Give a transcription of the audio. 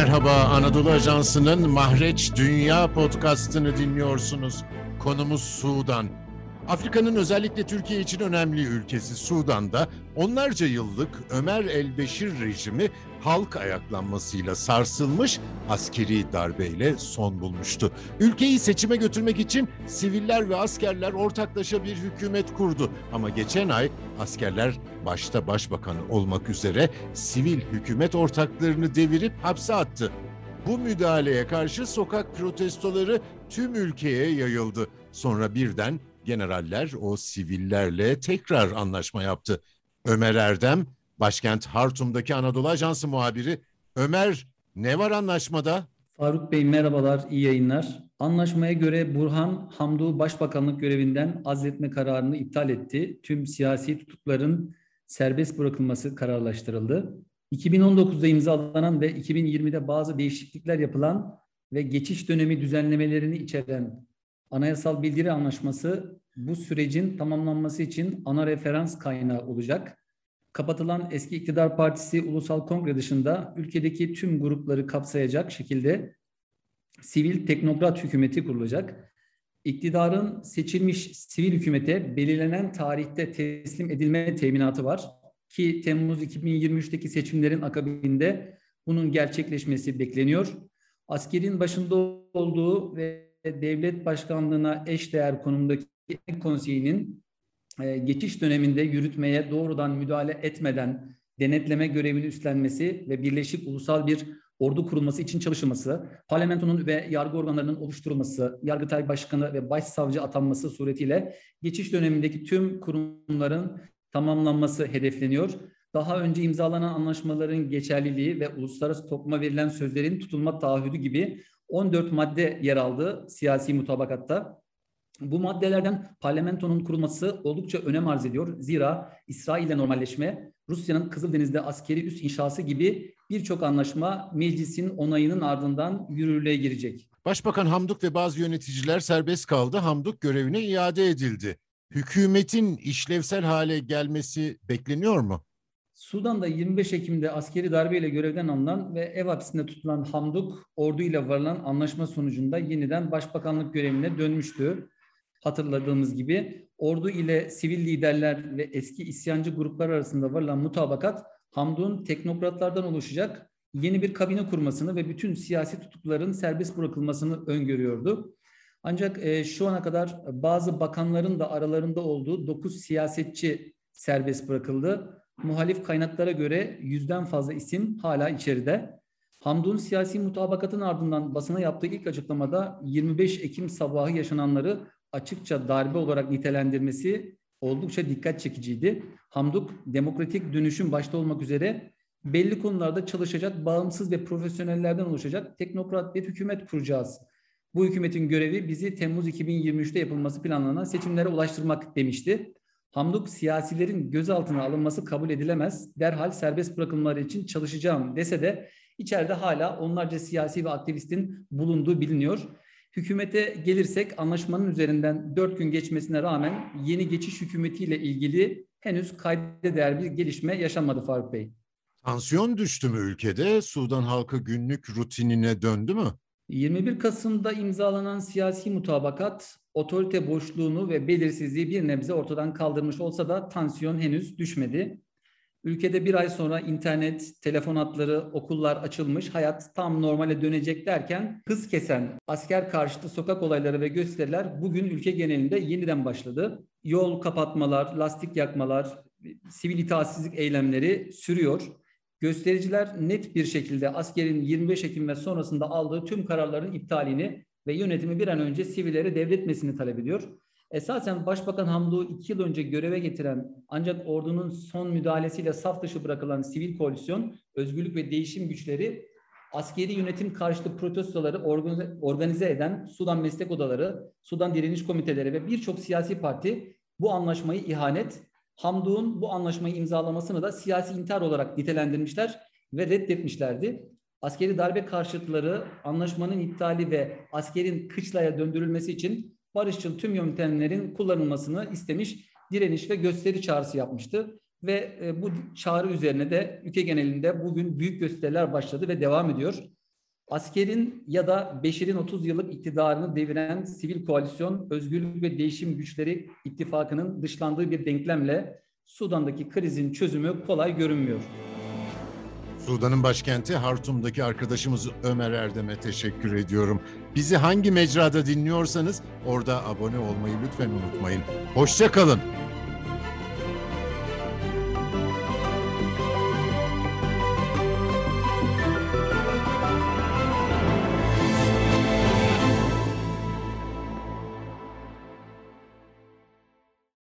Merhaba Anadolu Ajansı'nın Mahreç Dünya podcastını dinliyorsunuz. Konumuz Sudan. Afrika'nın özellikle Türkiye için önemli ülkesi Sudan'da onlarca yıllık Ömer el-Beşir rejimi halk ayaklanmasıyla sarsılmış askeri darbeyle son bulmuştu. Ülkeyi seçime götürmek için siviller ve askerler ortaklaşa bir hükümet kurdu. Ama geçen ay askerler başta başbakan olmak üzere sivil hükümet ortaklarını devirip hapse attı. Bu müdahaleye karşı sokak protestoları tüm ülkeye yayıldı. Sonra birden generaller o sivillerle tekrar anlaşma yaptı. Ömer Erdem, başkent Hartum'daki Anadolu Ajansı muhabiri. Ömer, ne var anlaşmada? Faruk Bey merhabalar, iyi yayınlar. Anlaşmaya göre Burhan Hamdu başbakanlık görevinden azletme kararını iptal etti. Tüm siyasi tutukların serbest bırakılması kararlaştırıldı. 2019'da imzalanan ve 2020'de bazı değişiklikler yapılan ve geçiş dönemi düzenlemelerini içeren Anayasal Bildiri Anlaşması bu sürecin tamamlanması için ana referans kaynağı olacak. Kapatılan eski iktidar partisi Ulusal Kongre dışında ülkedeki tüm grupları kapsayacak şekilde sivil teknokrat hükümeti kurulacak. İktidarın seçilmiş sivil hükümete belirlenen tarihte teslim edilme teminatı var ki Temmuz 2023'teki seçimlerin akabinde bunun gerçekleşmesi bekleniyor. Askerin başında olduğu ve devlet başkanlığına eşdeğer konumdaki konseyinin e, geçiş döneminde yürütmeye doğrudan müdahale etmeden denetleme görevini üstlenmesi ve birleşik ulusal bir ordu kurulması için çalışılması, parlamentonun ve yargı organlarının oluşturulması, Yargıtay Başkanı ve Başsavcı atanması suretiyle geçiş dönemindeki tüm kurumların tamamlanması hedefleniyor. Daha önce imzalanan anlaşmaların geçerliliği ve uluslararası topluma verilen sözlerin tutulma taahhüdü gibi 14 madde yer aldı siyasi mutabakatta. Bu maddelerden parlamentonun kurulması oldukça önem arz ediyor. Zira İsrail ile normalleşme, Rusya'nın Kızıldeniz'de askeri üs inşası gibi birçok anlaşma meclisin onayının ardından yürürlüğe girecek. Başbakan Hamduk ve bazı yöneticiler serbest kaldı. Hamduk görevine iade edildi. Hükümetin işlevsel hale gelmesi bekleniyor mu? Sudan'da 25 Ekim'de askeri darbeyle görevden alınan ve ev hapsinde tutulan Hamduk ordu ile varılan anlaşma sonucunda yeniden başbakanlık görevine dönmüştü. Hatırladığımız gibi ordu ile sivil liderler ve eski isyancı gruplar arasında varılan mutabakat Hamduk'un teknokratlardan oluşacak yeni bir kabine kurmasını ve bütün siyasi tutukluların serbest bırakılmasını öngörüyordu. Ancak e, şu ana kadar bazı bakanların da aralarında olduğu 9 siyasetçi serbest bırakıldı muhalif kaynaklara göre yüzden fazla isim hala içeride. Hamdun siyasi mutabakatın ardından basına yaptığı ilk açıklamada 25 Ekim sabahı yaşananları açıkça darbe olarak nitelendirmesi oldukça dikkat çekiciydi. Hamduk demokratik dönüşüm başta olmak üzere belli konularda çalışacak bağımsız ve profesyonellerden oluşacak teknokrat bir hükümet kuracağız. Bu hükümetin görevi bizi Temmuz 2023'te yapılması planlanan seçimlere ulaştırmak demişti. Hamduk siyasilerin gözaltına alınması kabul edilemez. Derhal serbest bırakılmaları için çalışacağım dese de içeride hala onlarca siyasi ve aktivistin bulunduğu biliniyor. Hükümete gelirsek anlaşmanın üzerinden dört gün geçmesine rağmen yeni geçiş hükümetiyle ilgili henüz kayda değer bir gelişme yaşanmadı Faruk Bey. Tansiyon düştü mü ülkede? Sudan halkı günlük rutinine döndü mü? 21 Kasım'da imzalanan siyasi mutabakat otorite boşluğunu ve belirsizliği bir nebze ortadan kaldırmış olsa da tansiyon henüz düşmedi. Ülkede bir ay sonra internet, telefon hatları, okullar açılmış, hayat tam normale dönecek derken hız kesen asker karşıtı sokak olayları ve gösteriler bugün ülke genelinde yeniden başladı. Yol kapatmalar, lastik yakmalar, sivil itaatsizlik eylemleri sürüyor. Göstericiler net bir şekilde askerin 25 Ekim ve sonrasında aldığı tüm kararların iptalini ve yönetimi bir an önce sivillere devretmesini talep ediyor. Esasen Başbakan Hamduk'u iki yıl önce göreve getiren ancak ordunun son müdahalesiyle saf dışı bırakılan sivil koalisyon, özgürlük ve değişim güçleri askeri yönetim karşıtı protestoları organize eden Sudan Meslek Odaları, Sudan Direniş Komiteleri ve birçok siyasi parti bu anlaşmayı ihanet, Hamduk'un bu anlaşmayı imzalamasını da siyasi intihar olarak nitelendirmişler ve reddetmişlerdi. Askeri darbe karşıtları anlaşmanın iptali ve askerin kıçlaya döndürülmesi için barışçıl tüm yöntemlerin kullanılmasını istemiş, direniş ve gösteri çağrısı yapmıştı. Ve e, bu çağrı üzerine de ülke genelinde bugün büyük gösteriler başladı ve devam ediyor. Askerin ya da Beşir'in 30 yıllık iktidarını deviren sivil koalisyon, özgürlük ve değişim güçleri ittifakının dışlandığı bir denklemle Sudan'daki krizin çözümü kolay görünmüyor. Sudan'ın başkenti Hartum'daki arkadaşımız Ömer Erdem'e teşekkür ediyorum. Bizi hangi mecrada dinliyorsanız orada abone olmayı lütfen unutmayın. Hoşça kalın.